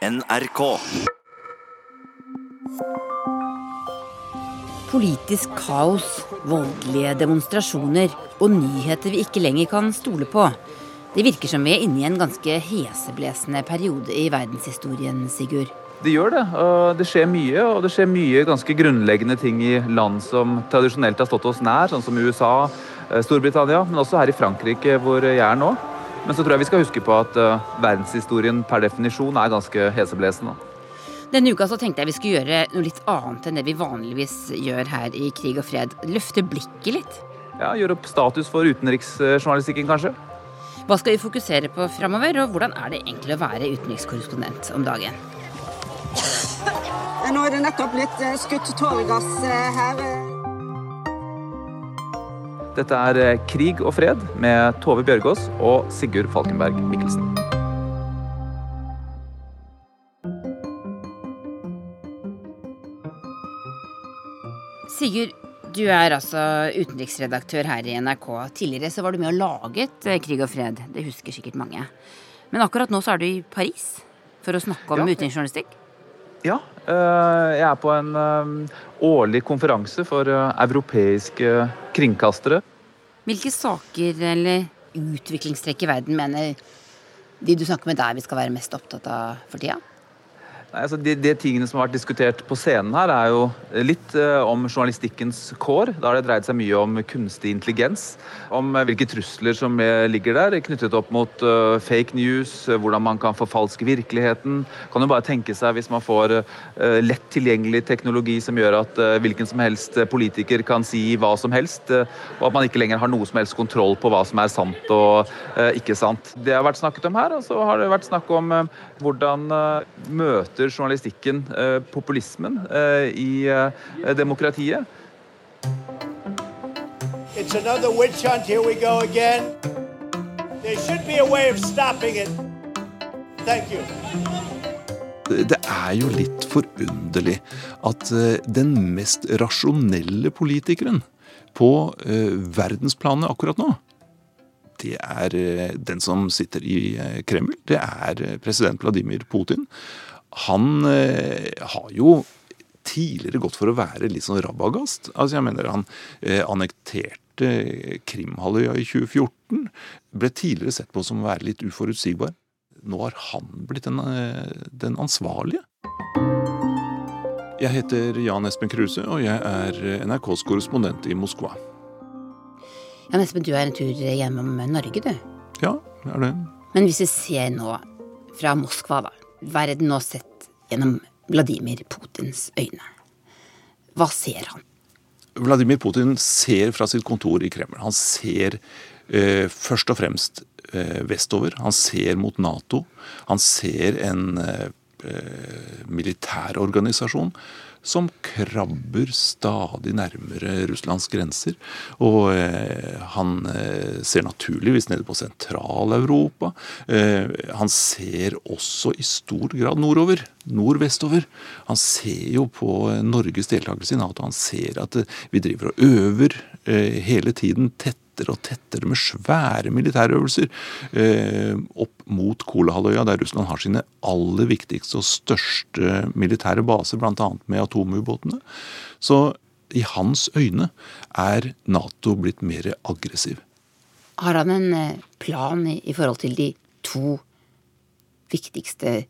NRK. Politisk kaos, voldelige demonstrasjoner og nyheter vi ikke lenger kan stole på. Det virker som vi er inne i en ganske heseblesende periode i verdenshistorien, Sigurd. Det gjør det. og Det skjer mye, og det skjer mye ganske grunnleggende ting i land som tradisjonelt har stått oss nær, sånn som USA, eh, Storbritannia, men også her i Frankrike, hvor jeg er nå. Men så tror jeg vi skal huske på at uh, verdenshistorien per definisjon er ganske heseblesende. Denne uka så tenkte jeg vi skulle gjøre noe litt annet enn det vi vanligvis gjør her i Krig og fred. Løfte blikket litt. Ja, Gjøre opp status for utenriksjournalistikken, kanskje. Hva skal vi fokusere på framover, og hvordan er det egentlig å være utenrikskorrespondent om dagen? Nå er det nettopp blitt eh, skutt tåregass eh, her. Dette er eh, Krig og fred med Tove Bjørgaas og Sigurd Falkenberg Mikkelsen. Sigurd, du er altså utenriksredaktør her i NRK. Tidligere så var du med og laget eh, Krig og fred. Det husker sikkert mange. Men akkurat nå så er du i Paris for å snakke om Ja. utenriksjournalistikk. Ja, eh, jeg er på en årlig konferanse for europeiske kringkastere. Hvilke saker eller utviklingstrekk i verden mener de du snakker med der vi skal være mest opptatt av for tida? Nei, altså de, de tingene som har vært diskutert på scenen her, er jo litt uh, om journalistikkens kår. Da har det dreid seg mye om kunstig intelligens. Om eh, hvilke trusler som eh, ligger der, knyttet opp mot fake news, hvordan man kan forfalske virkeligheten. Kan jo bare tenke seg hvis man får lett tilgjengelig teknologi som gjør at hvilken som helst politiker kan si hva som helst, og at man ikke lenger har noe som helst kontroll på hva som er sant og ikke sant. Det har vært snakket om her, og så har det vært snakk om hvordan eh, møter journalistikken eh, populismen eh, i eh, demokratiet. It's another witch hunt. Here we go again. There should be a way of stopping it. Thank you. Det er jo litt forunderlig at den mest rasjonelle politikeren på verdensplanet akkurat nå, det er den som sitter i Kreml. Det er president Vladimir Putin. Han eh, har jo tidligere gått for å være litt sånn rabagast. Altså jeg mener Han eh, annekterte Krimhalvøya i 2014. Ble tidligere sett på som å være litt uforutsigbar. Nå har han blitt den, eh, den ansvarlige. Jeg heter Jan Espen Kruse, og jeg er NRKs korrespondent i Moskva. Jan Espen, du er en tur hjemom Norge, du. Ja, det er det. Men hvis vi ser nå fra Moskva, da. Verden nå sett gjennom Vladimir Putins øyne. Hva ser han? Vladimir Putin ser fra sitt kontor i Kreml. Han ser eh, først og fremst eh, vestover. Han ser mot Nato. Han ser en eh, eh, militærorganisasjon som krabber stadig nærmere Russlands grenser. Og eh, han eh, ser naturligvis nede på Sentral-Europa. Eh, han ser også i stor grad nordover. Nordvestover. Han ser jo på eh, Norges deltakelse i Nato. Han ser at eh, vi driver og øver eh, hele tiden tettere og tettere med svære militærøvelser eh, opp mot Kolahalvøya, der Russland har sine aller viktigste og største militære baser, bl.a. med atomubåtene. Så i hans øyne er Nato blitt mer aggressiv. Har han en eh, plan i, forhold til de to viktigste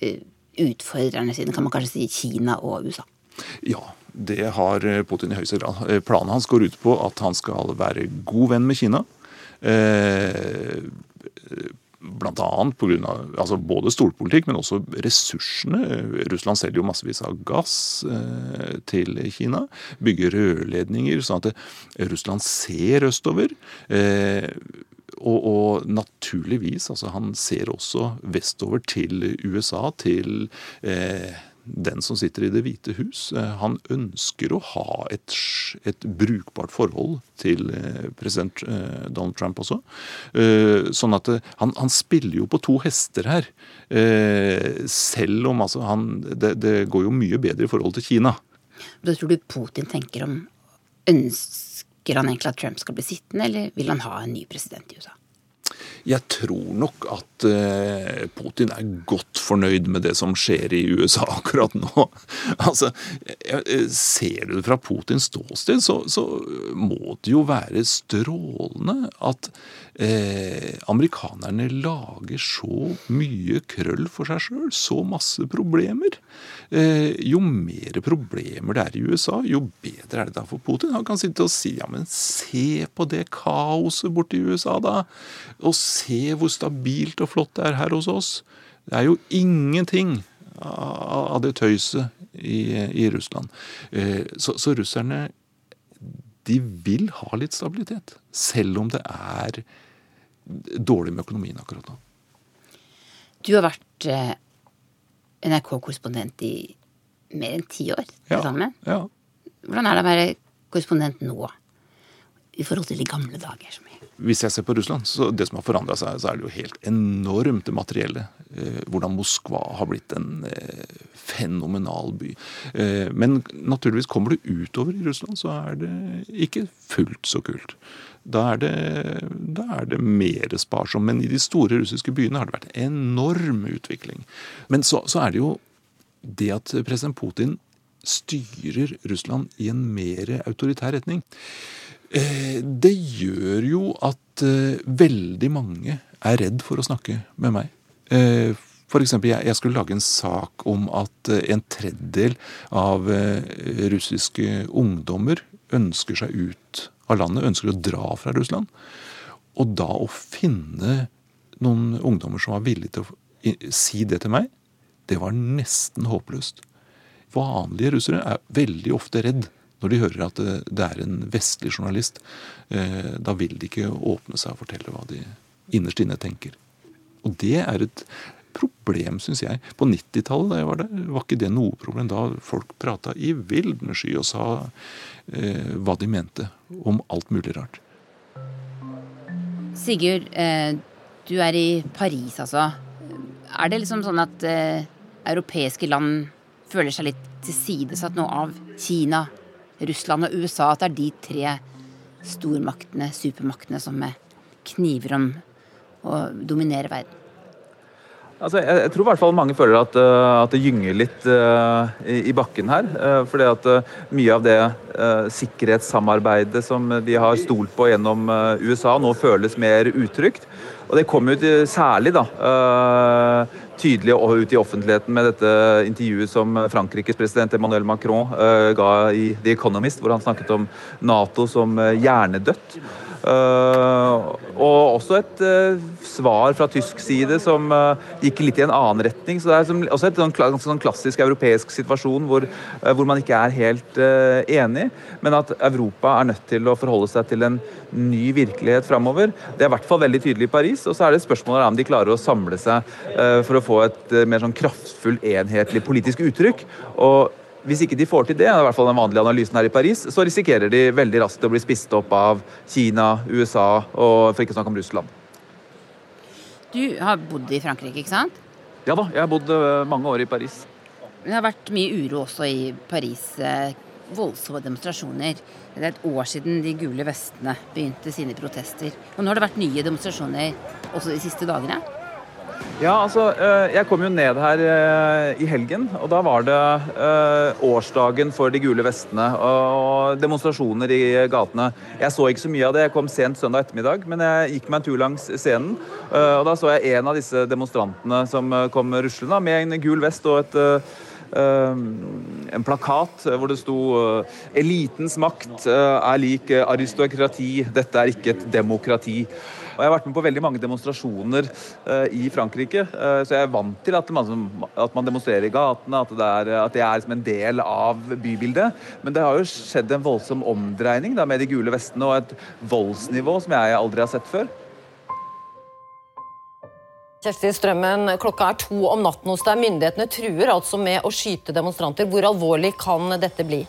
eh, utfordrerne sine, kan man kanskje si Kina og USA? Ja, det har Putin i høyeste grad. Eh, Planen hans går ut på at han skal være god venn med Kina. Eh, Blant annet på grunn av altså både storpolitikk, men også ressursene. Russland selger jo massevis av gass eh, til Kina. Bygger rørledninger, sånn at Russland ser østover. Eh, og, og naturligvis, altså han ser også vestover til USA, til eh, den som sitter i Det hvite hus. Eh, Han ønsker å ha et, et brukbart forhold til eh, president eh, Donald Trump også. Sånn at han, han spiller jo på to hester her. Selv om altså han det, det går jo mye bedre i forhold til Kina. Hva tror du Putin tenker om Ønsker han egentlig at Trump skal bli sittende, eller vil han ha en ny president i USA? Jeg tror nok at uh, Putin er godt fornøyd med det som skjer i USA akkurat nå. altså, Ser du det fra Putins ståsted, så, så må det jo være strålende at eh, amerikanerne lager så mye krøll for seg sjøl, så masse problemer. Eh, jo mer problemer det er i USA, jo bedre er det da for Putin. Han kan sitte og si ja, men se på det kaoset borte i USA, da. Og se hvor stabilt og flott det er her hos oss. Det er jo ingenting av det tøyset i, i Russland. Eh, så, så russerne de vil ha litt stabilitet, selv om det er dårlig med økonomien akkurat nå. Du har vært eh, NRK-korrespondent i mer enn ti år til ja, sammen. Ja. Hvordan er det å være korrespondent nå i forhold til de gamle dager? Hvis jeg ser på Russland, så det som har forandra seg, så er det jo helt enormt det materielle. Eh, hvordan Moskva har blitt en eh, fenomenal by. Eh, men naturligvis kommer du utover i Russland, så er det ikke fullt så kult. Da er det, da er det mer sparsomt. Men i de store russiske byene har det vært enorm utvikling. Men så, så er det jo det at president Putin styrer Russland i en mer autoritær retning. Eh, det gjør jo at eh, veldig mange er redd for å snakke med meg. Eh, for eksempel, jeg skulle lage en sak om at en tredjedel av russiske ungdommer ønsker seg ut av landet, ønsker å dra fra Russland. Og da å finne noen ungdommer som var villige til å si det til meg, det var nesten håpløst. Vanlige russere er veldig ofte redd når de hører at det er en vestlig journalist, eh, da vil de ikke åpne seg og fortelle hva de innerst inne tenker. Og det er et problem, syns jeg. På 90-tallet da jeg var der, var ikke det noe problem. Da folk prata i vilden sky og sa eh, hva de mente om alt mulig rart. Sigurd, eh, du er i Paris, altså. Er det liksom sånn at eh, europeiske land føler seg litt tilsidesatt nå av Kina, Russland og USA, at det er de tre stormaktene, supermaktene, som kniver om å dominere verden? Altså, jeg, jeg, tror i hvert fall mange føler at, uh, at det gynger litt uh, i, i, bakken her. Uh, fordi at mye av det sikkerhetssamarbeidet som de har stolt på gjennom USA, nå føles mer utrygt. Og det kom jo særlig da, tydelig ut i offentligheten med dette intervjuet som Frankrikes president Emmanuel Macron ga i The Economist, hvor han snakket om Nato som hjernedødt. Uh, og også et uh, svar fra tysk side som uh, gikk litt i en annen retning. Så det er også et sånn, sånn klassisk europeisk situasjon hvor, hvor man ikke er helt enig, men at Europa er nødt til å forholde seg til en ny virkelighet framover. Det er i hvert fall veldig tydelig i Paris. Og så er det spørsmålet om de klarer å samle seg for å få et mer sånn kraftfull, enhetlig politisk uttrykk. og hvis ikke de får til det, i hvert fall den vanlige analysen her i Paris, så risikerer de veldig raskt å bli spist opp av Kina, USA og for ikke å snakke om Russland. Du har bodd i Frankrike, ikke sant? Ja da, jeg har bodd eh, mange år i Paris. Det har vært mye uro også i Paris. Eh, voldsomme demonstrasjoner. Det er et år siden de gule vestene begynte sine protester. Og nå har det vært nye demonstrasjoner også de siste dagene? Ja, altså, eh, Jeg kom jo ned her eh, i helgen, og da var det eh, årsdagen for de gule vestene og demonstrasjoner i gatene. Jeg så ikke så mye av det, jeg kom sent søndag ettermiddag, men jeg gikk meg en tur langs scenen. Og da så jeg en av disse demonstrantene som kom ruslende med en gul vest og et en plakat hvor det sto 'Elitens makt er lik aristokrati. Dette er ikke et demokrati'. Og Jeg har vært med på veldig mange demonstrasjoner i Frankrike, så jeg er vant til at man, at man demonstrerer i gatene, at det, er, at det er som en del av bybildet. Men det har jo skjedd en voldsom omdreining da, med de gule vestene og et voldsnivå som jeg aldri har sett før. Kjersti Strømmen, klokka er to om natten hos deg. Myndighetene truer altså med å skyte demonstranter. Hvor alvorlig kan dette bli?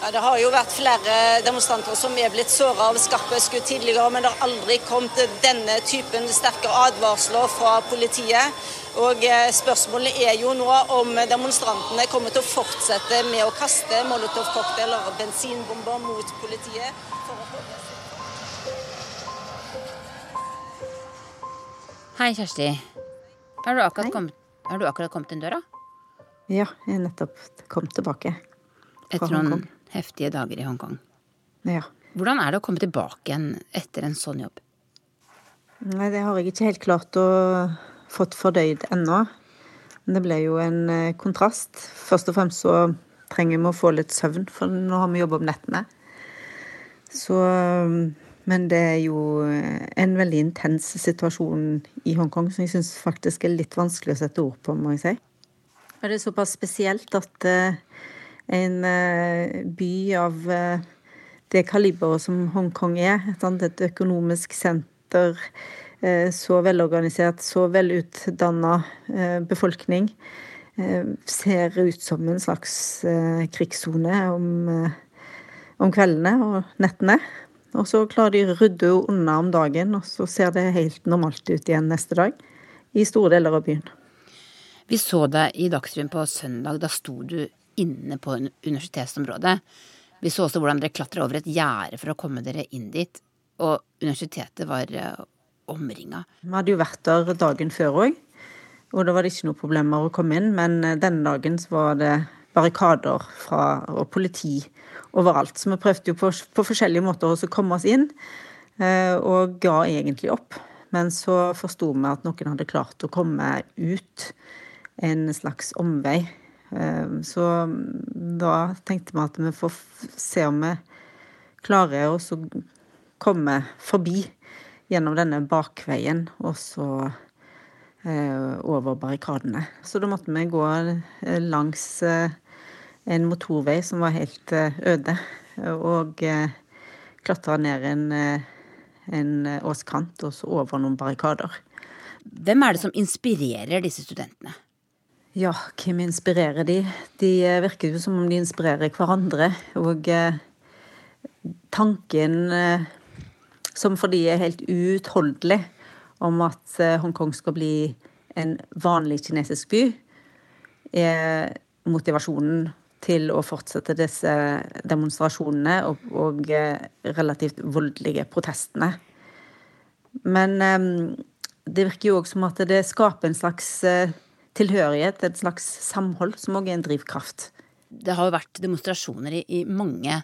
Ja, det har jo vært flere demonstranter som er blitt såra av skarpe skudd tidligere, men det har aldri kommet denne typen sterke advarsler fra politiet. Og eh, Spørsmålet er jo nå om demonstrantene kommer til å fortsette med å kaste molotovcocktailer og bensinbomber mot politiet. for å holde Hei, Kjersti. Har du akkurat, kommet, har du akkurat kommet inn døra? Ja, jeg nettopp kommet tilbake. Etter noen heftige dager i Hongkong. Ja. Hvordan er det å komme tilbake igjen etter en sånn jobb? Nei, det har jeg ikke helt klart å fått fordøyd ennå. Men det ble jo en eh, kontrast. Først og fremst så trenger vi å få litt søvn, for nå har vi jobb om nettene. Så Men det er jo en veldig intens situasjon i Hongkong som jeg syns faktisk er litt vanskelig å sette ord på, må jeg si. Og det er såpass spesielt at uh, en uh, by av det kaliberet som Hongkong er, et økonomisk senter, så velorganisert, så velutdanna befolkning, ser ut som en slags krigssone om, om kveldene og nettene. Og så klarer de å rydde unna om dagen, og så ser det helt normalt ut igjen neste dag. I store deler av byen. Vi så deg i Dagsrevyen på søndag. Da sto du inne på universitetsområdet. Vi så også hvordan dere klatra over et gjerde for å komme dere inn dit. Og universitetet var uh, omringa. Vi hadde jo vært der dagen før òg, og da var det ikke noe problemer å komme inn. Men eh, denne dagen så var det barrikader fra, og politi overalt. Så vi prøvde jo på, på forskjellige måter å komme oss inn, uh, og ga egentlig opp. Men så forsto vi at noen hadde klart å komme ut en slags omvei. Ehm, så da tenkte vi at vi får se om vi klarer å komme forbi gjennom denne bakveien, og så eh, over barrikadene. Så da måtte vi gå eh, langs eh, en motorvei som var helt øde, og klatra ned en, en åskant og så over noen barrikader. Hvem er det som inspirerer disse studentene? Ja, hvem inspirerer de? De eh, virker jo som om de inspirerer hverandre. Og eh, tanken eh, som for de er helt uutholdelig, om at eh, Hongkong skal bli en vanlig kinesisk by, er motivasjonen til å fortsette disse demonstrasjonene og, og eh, relativt voldelige protestene. Men eh, det virker jo òg som at det skaper en slags tilhørighet, et slags samhold, som òg er en drivkraft. Det har jo vært demonstrasjoner i, i, mange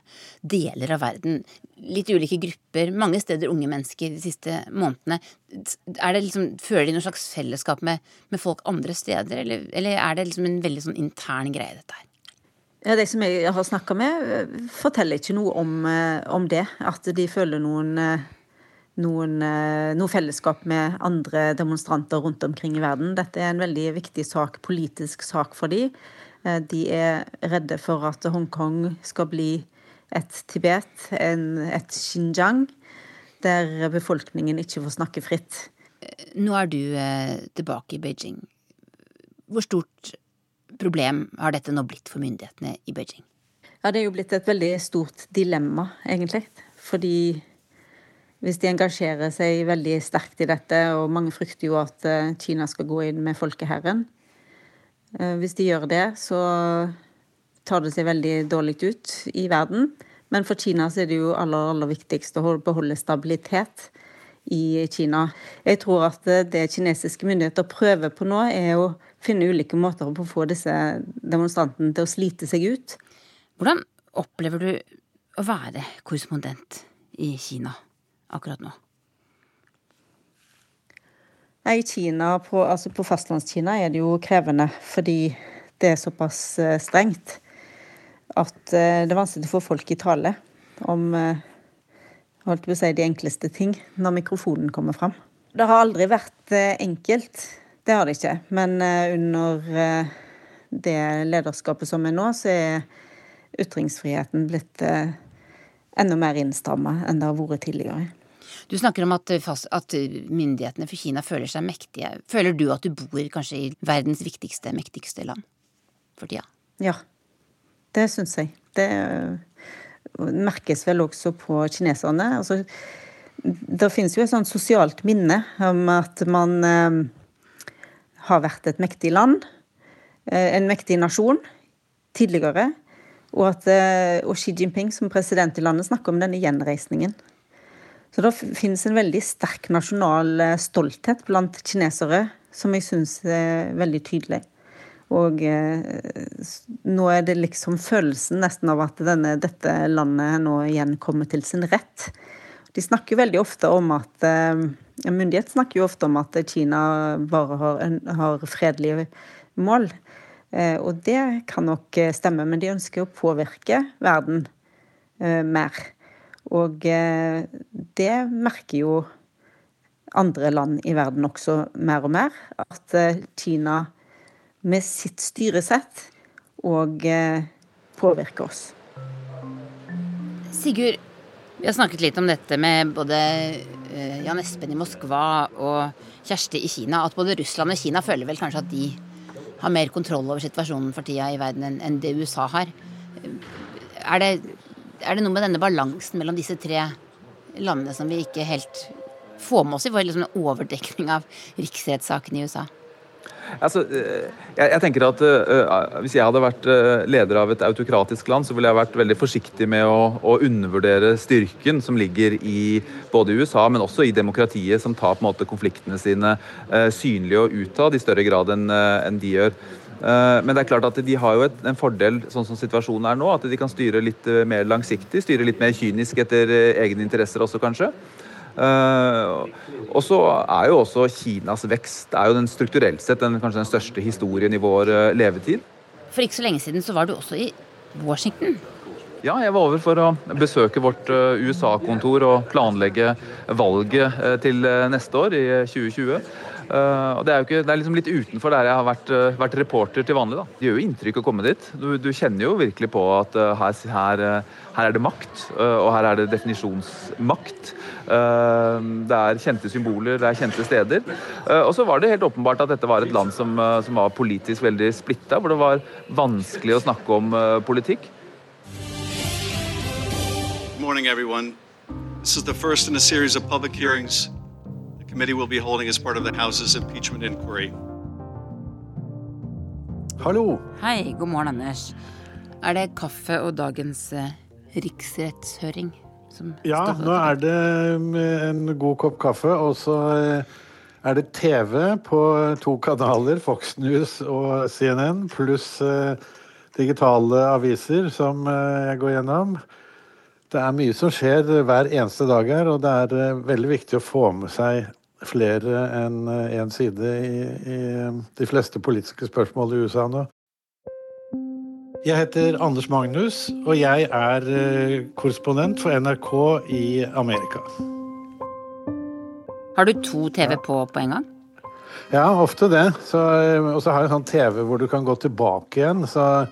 deler av verden. Litt ulike grupper, mange steder unge mennesker de siste månedene. Liksom, Føler de noe slags fellesskap med, med folk andre steder, eller, eller, er det liksom en veldig sånn intern greie, dette her? Ja, De som jeg har snakka med, forteller ikke noe om, eh, om, det. At de føler noen eh, noen, eh, noe fellesskap med andre demonstranter rundt omkring i verden. Dette er en veldig viktig sak, politisk sak for. Eh, de er redde for at Hongkong skal bli et Tibet, en, et Xinjiang, der befolkningen ikke får snakke fritt. Nå er du tilbake i Beijing. Hvor stort problem har dette nå blitt for myndighetene i Beijing? Ja, Det er jo blitt et veldig stort dilemma, egentlig. Fordi hvis de engasjerer seg veldig sterkt i dette, og mange frykter jo at eh, Kina skal gå inn med folkeherren. Eh, hvis de gjør det, så tar det seg veldig dårlig ut i verden. Men for Kina så er det jo aller, aller viktigst å beholde stabilitet i Kina. Jeg tror at det kinesiske myndigheter prøver på nå, er å finne ulike måter på å få disse demonstrantene til å slite seg ut. Hvordan opplever du å være korrespondent i Kina? akkurat nå? I Kina, på, altså på fastlandskina er det jo krevende fordi det er såpass eh, strengt at eh, det er vanskelig å få folk i tale om eh, holdt på å si, de enkleste ting når mikrofonen kommer fram. Det har aldri vært enkelt, det har det ikke. Men under det lederskapet som er nå, så er ytringsfriheten blitt enda mer innstramma enn det har vært tidligere. Du snakker om at, at, myndighetene for Kina føler seg mektige. Føler du at du bor kanskje i verdens viktigste, mektigste land for tida? Ja, det syns jeg. Det merkes vel også på kineserne. Altså, det finnes jo et sånt sosialt minne om at man eh, har vært et mektig land, eh, en mektig nasjon, tidligere. Og at eh, og Xi Jinping som president i landet snakker om denne gjenreisningen. Så det finnes en veldig sterk nasjonal eh, stolthet blant kinesere, som jeg syns er veldig tydelig. Og eh, nå er det liksom følelsen nesten av at denne, dette landet nå igjen kommer til sin rett. De snakker veldig ofte om at eh, Myndighet snakker jo ofte om at Kina bare har, har fredelige mål. Eh, og det kan nok stemme, men de ønsker å påvirke verden mer. Og det merker jo andre land i verden også mer og mer. At Kina med sitt styresett og påvirker oss. Sigurd, vi har snakket litt om dette med både eh, Jan Espen i Moskva og Kjersti i Kina. At både Russland og Kina føler vel kanskje at de har mer kontroll over situasjonen for tida i verden enn det USA har. Er det, er det noe med denne balansen mellom disse tre landene som vi ikke helt får med oss i vår liksom overdekning av riksrettssaken i USA? Altså, eh, jeg, jeg, tenker at uh, Hvis jeg hadde vært leder av et autokratisk land, så ville jeg vært veldig forsiktig med å, å, undervurdere styrken som ligger i både USA, men også i demokratiet, som tar på en måte konfliktene sine uh, synlige og utad i større grad enn en de gjør. Men det er klart at de har jo en fordel sånn som situasjonen er nå, at de kan styre litt mer langsiktig, styre litt mer kynisk etter egne interesser også, kanskje. Uh, og så er jo også Kinas vekst er jo den strukturelt sett den, kanskje den største historien i vår uh, levetid. For ikke så lenge siden så var du også i Washington. Ja, jeg var over for å besøke vårt uh, USA-kontor og planlegge valget til neste år, i 2020. Uh, og Det er jo ikke, det er liksom litt utenfor der jeg har vært, vært reporter til vanlig. da. Det gjør jo inntrykk å komme dit. Du, du kjenner jo virkelig på at her, her, her, er det makt, og her er det definisjonsmakt. Det er kjente symboler, det er kjente steder. og så var det helt åpenbart at dette var et land som, som var politisk veldig splitta, hvor det var vanskelig å snakke om politikk. Good morning, everyone. This is the first in a series of public hearings committee will be holding as part of the House's impeachment inquiry. Hallo. Hei, god morgen, Anders. Er det kaffe og dagens eh, riksrettshøring Ja, nå er det en god kopp kaffe, og så eh, er det TV på to kanaler, Fox News og CNN, pluss eh, digitale aviser som eh, jeg går gjennom. Det er mye som skjer hver eneste dag her, og det er veldig viktig å få med seg flere enn én en side i, i, de fleste politiske spørsmål i USA nå. Jeg heter Anders Magnus, og jeg er eh, korrespondent for NRK i Amerika. Har du to TV på på en gang? Ja, ofte det. Og så har jeg en sånn TV hvor du kan gå tilbake igjen. så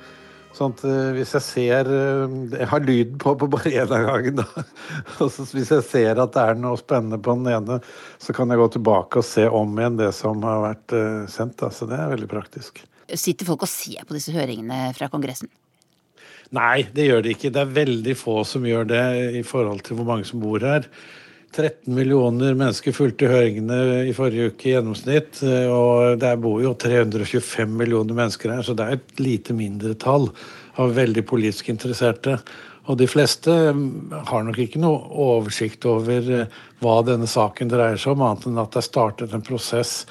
Sånn at uh, hvis jeg ser Jeg har lyden på på bare én av gangen, da. Og så hvis jeg ser at det er noe spennende på den ene, så kan jeg gå tilbake og se om igjen det som har vært sendt. Da. Så det er veldig praktisk. Sitter folk og ser på disse høringene fra Kongressen? Nei, det gjør de ikke. Det er veldig få som gjør det i forhold til hvor mange som bor her. 13 millioner mennesker fulgte høringene i forrige uke i gjennomsnitt. Og der bor jo 325 millioner mennesker her, så det er et lite mindretall av veldig politisk interesserte. Og de fleste har nok ikke noe oversikt over eh, hva denne saken dreier seg om, annet enn at det er startet en prosess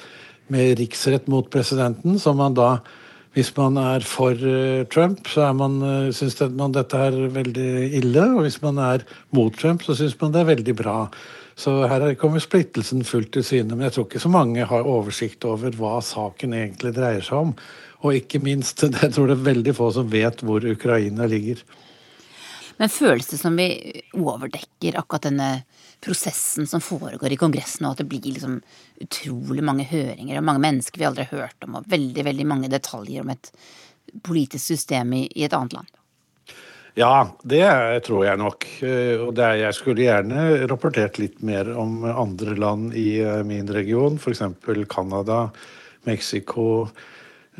med riksrett mot presidenten, som man da hvis man er for eh, Trump, så er eh, syns man dette er veldig ille. Og hvis man er mot Trump, så syns man det er veldig bra. Så her kommer splittelsen fullt til syne. Men jeg tror ikke så mange har oversikt over hva saken egentlig dreier seg om. Og ikke minst, jeg tror det er veldig få som vet hvor Ukraina ligger. Men føles det som vi overdekker akkurat denne prosessen som foregår i Kongressen, og at det blir liksom utrolig mange høringer og mange mennesker vi aldri har hørt om, og veldig, veldig mange detaljer om et politisk system i, i et annet land? Ja, det tror jeg nok. Eh, og er, jeg skulle gjerne rapportert litt mer om andre land i eh, min region, f.eks. Canada, Mexico,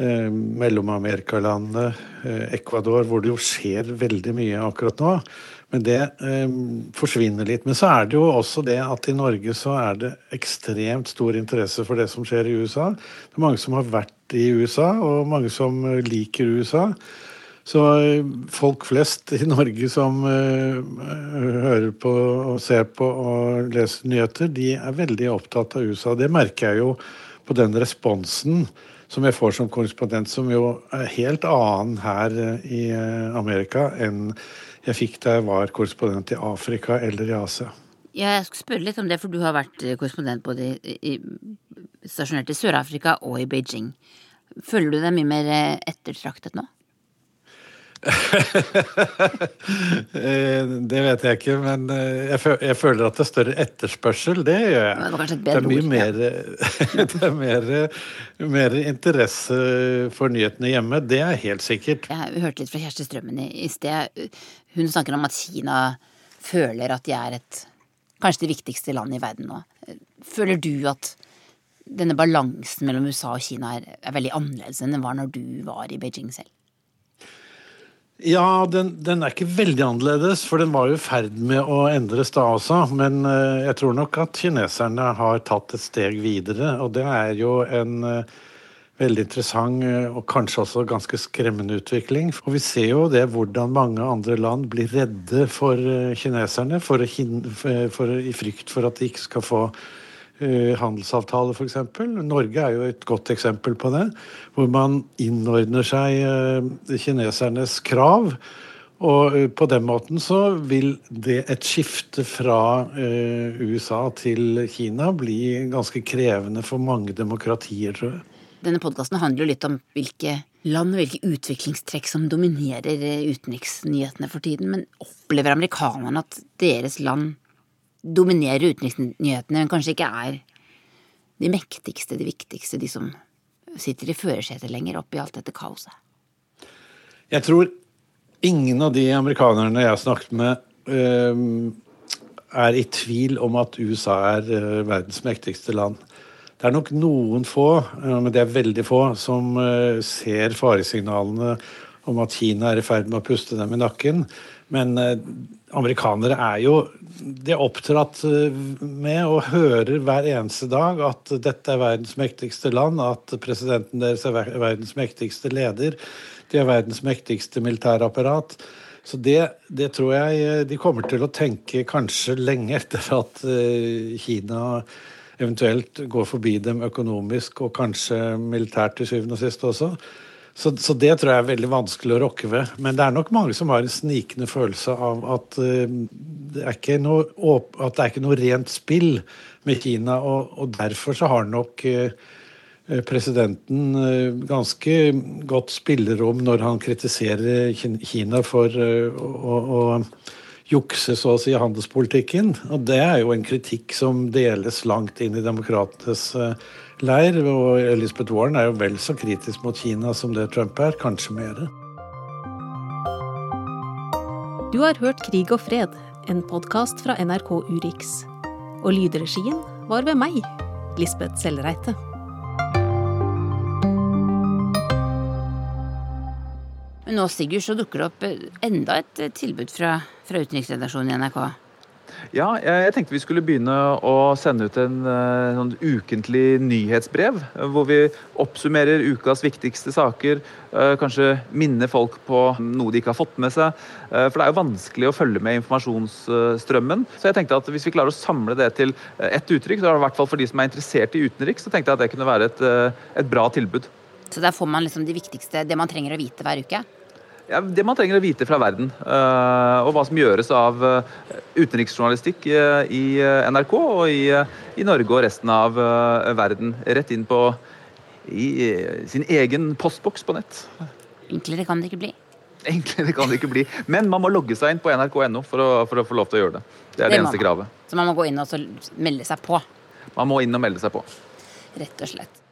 eh, Mellom-Amerikalandet, Ecuador, hvor det jo skjer veldig mye akkurat nå. Men det eh, forsvinner litt. Men så er det jo også det at i Norge så er det ekstremt stor interesse for det som skjer i USA. Det er mange som har vært i USA, og mange som liker USA. Så folk flest i Norge som uh, hører på og ser på og leser nyheter, de er veldig opptatt av USA. Det merker jeg jo på den responsen som jeg får som korrespondent, som jo er helt annen her i Amerika enn jeg fikk da jeg var korrespondent i Afrika eller i Asia. Jeg skal spørre litt om det, for du har vært korrespondent både i, stasjonert i Sør-Afrika og i Beijing. Føler du deg mye mer ettertraktet nå? Eh, det vet jeg ikke, men eh, jeg føler at det er større etterspørsel. Det gjør jeg. Det, var det er mye mer, det er mer, mer, interesse for nyhetene hjemme. Det er helt sikkert. Jeg hørte litt fra Kjersti Strømmen i sted. Hun snakker om at Kina føler at de er et kanskje det viktigste landet i verden nå. Føler du at denne balansen mellom USA og Kina er, er veldig annerledes enn den var når du var i Beijing selv? Ja, den, den, er ikke veldig annerledes, for den var jo i ferd med å endres da også. Men uh, jeg tror nok at kineserne har tatt et steg videre, og det er jo en uh, veldig interessant uh, og kanskje også ganske skremmende utvikling. Og vi ser jo det hvordan mange andre land blir redde for kineserne for, for, for, i frykt for at de ikke skal få Eh, handelsavtale, f.eks. Norge er jo et godt eksempel på det. Hvor man innordner seg eh, kinesernes krav. Og eh, på den måten så vil det et skifte fra USA til Kina bli ganske krevende for mange demokratier, tror jeg. Denne podkasten handler jo litt om hvilke land og hvilke utviklingstrekk som dominerer utenriksnyhetene for tiden. Men opplever amerikanerne at deres land dominerer utenriksnyhetene, men kanskje ikke er de mektigste, de viktigste, de som sitter i førersetet lenger oppi alt dette kaoset? Jeg tror ingen av de amerikanerne jeg har snakket med, er i tvil om at USA er øh, verdens mektigste land. Det er nok noen få, men det er veldig få, som øh, ser faresignalene om at Kina er i ferd med å puste dem i nakken. Men øh, amerikanere er jo de er oppdratt eh, med og hører hver eneste dag at dette er verdens mektigste land, at presidenten deres er verdens mektigste leder, de er verdens mektigste militærapparat. Så det, det, tror jeg eh, de kommer til å tenke kanskje lenge etter at eh, Kina eventuelt går forbi dem økonomisk og kanskje militært til syvende og sist også. Så, så, det tror jeg er veldig vanskelig å rokke ved. Men det er nok mange som har en snikende følelse av at, uh, det, er noe, at det er ikke noe rent spill med Kina. Og, og derfor så har nok uh, presidenten uh, ganske godt spillerom når han kritiserer Kina for å, å jukse så å si handelspolitikken. Og det er jo en kritikk som deles langt inn i demokratenes leir. Og Elizabeth Warren er jo vel så kritisk mot Kina som det Trump er, kanskje mer. Du har hørt Krig og fred, en podkast fra NRK Urix. Og lydregien var ved meg, Lisbeth Sellreite. Nå Sigurd, så dukker det opp enda et tilbud fra, fra utenriksredaksjonen i NRK. Ja, jeg tenkte vi skulle begynne å sende ut en eh, sånn ukentlig nyhetsbrev. Hvor vi oppsummerer ukas viktigste saker. Eh, kanskje minner folk på noe de ikke har fått med seg. Eh, for det er jo vanskelig å følge med informasjonsstrømmen. Så jeg tenkte at hvis vi klarer å samle det til ett uttrykk, så er det i hvert fall for de som er interessert i utenriks, så tenkte jeg at det kunne være et, et bra tilbud. Så der får man liksom de viktigste, det man trenger å vite hver uke? Ja, det man trenger å vite fra verden, uh, og hva som gjøres av uh, utenriksjournalistikk uh, i NRK og i, i, Norge og resten av verden. Rett inn på i, sin egen postboks på nett. Enklere kan det ikke bli. Enklere kan det ikke bli. Men man må logge seg inn på nrk.no for, for, å få lov til å gjøre det. Det er det, det eneste kravet. Så man må gå inn og melde seg på? Man må inn og melde seg på. Rett og slett.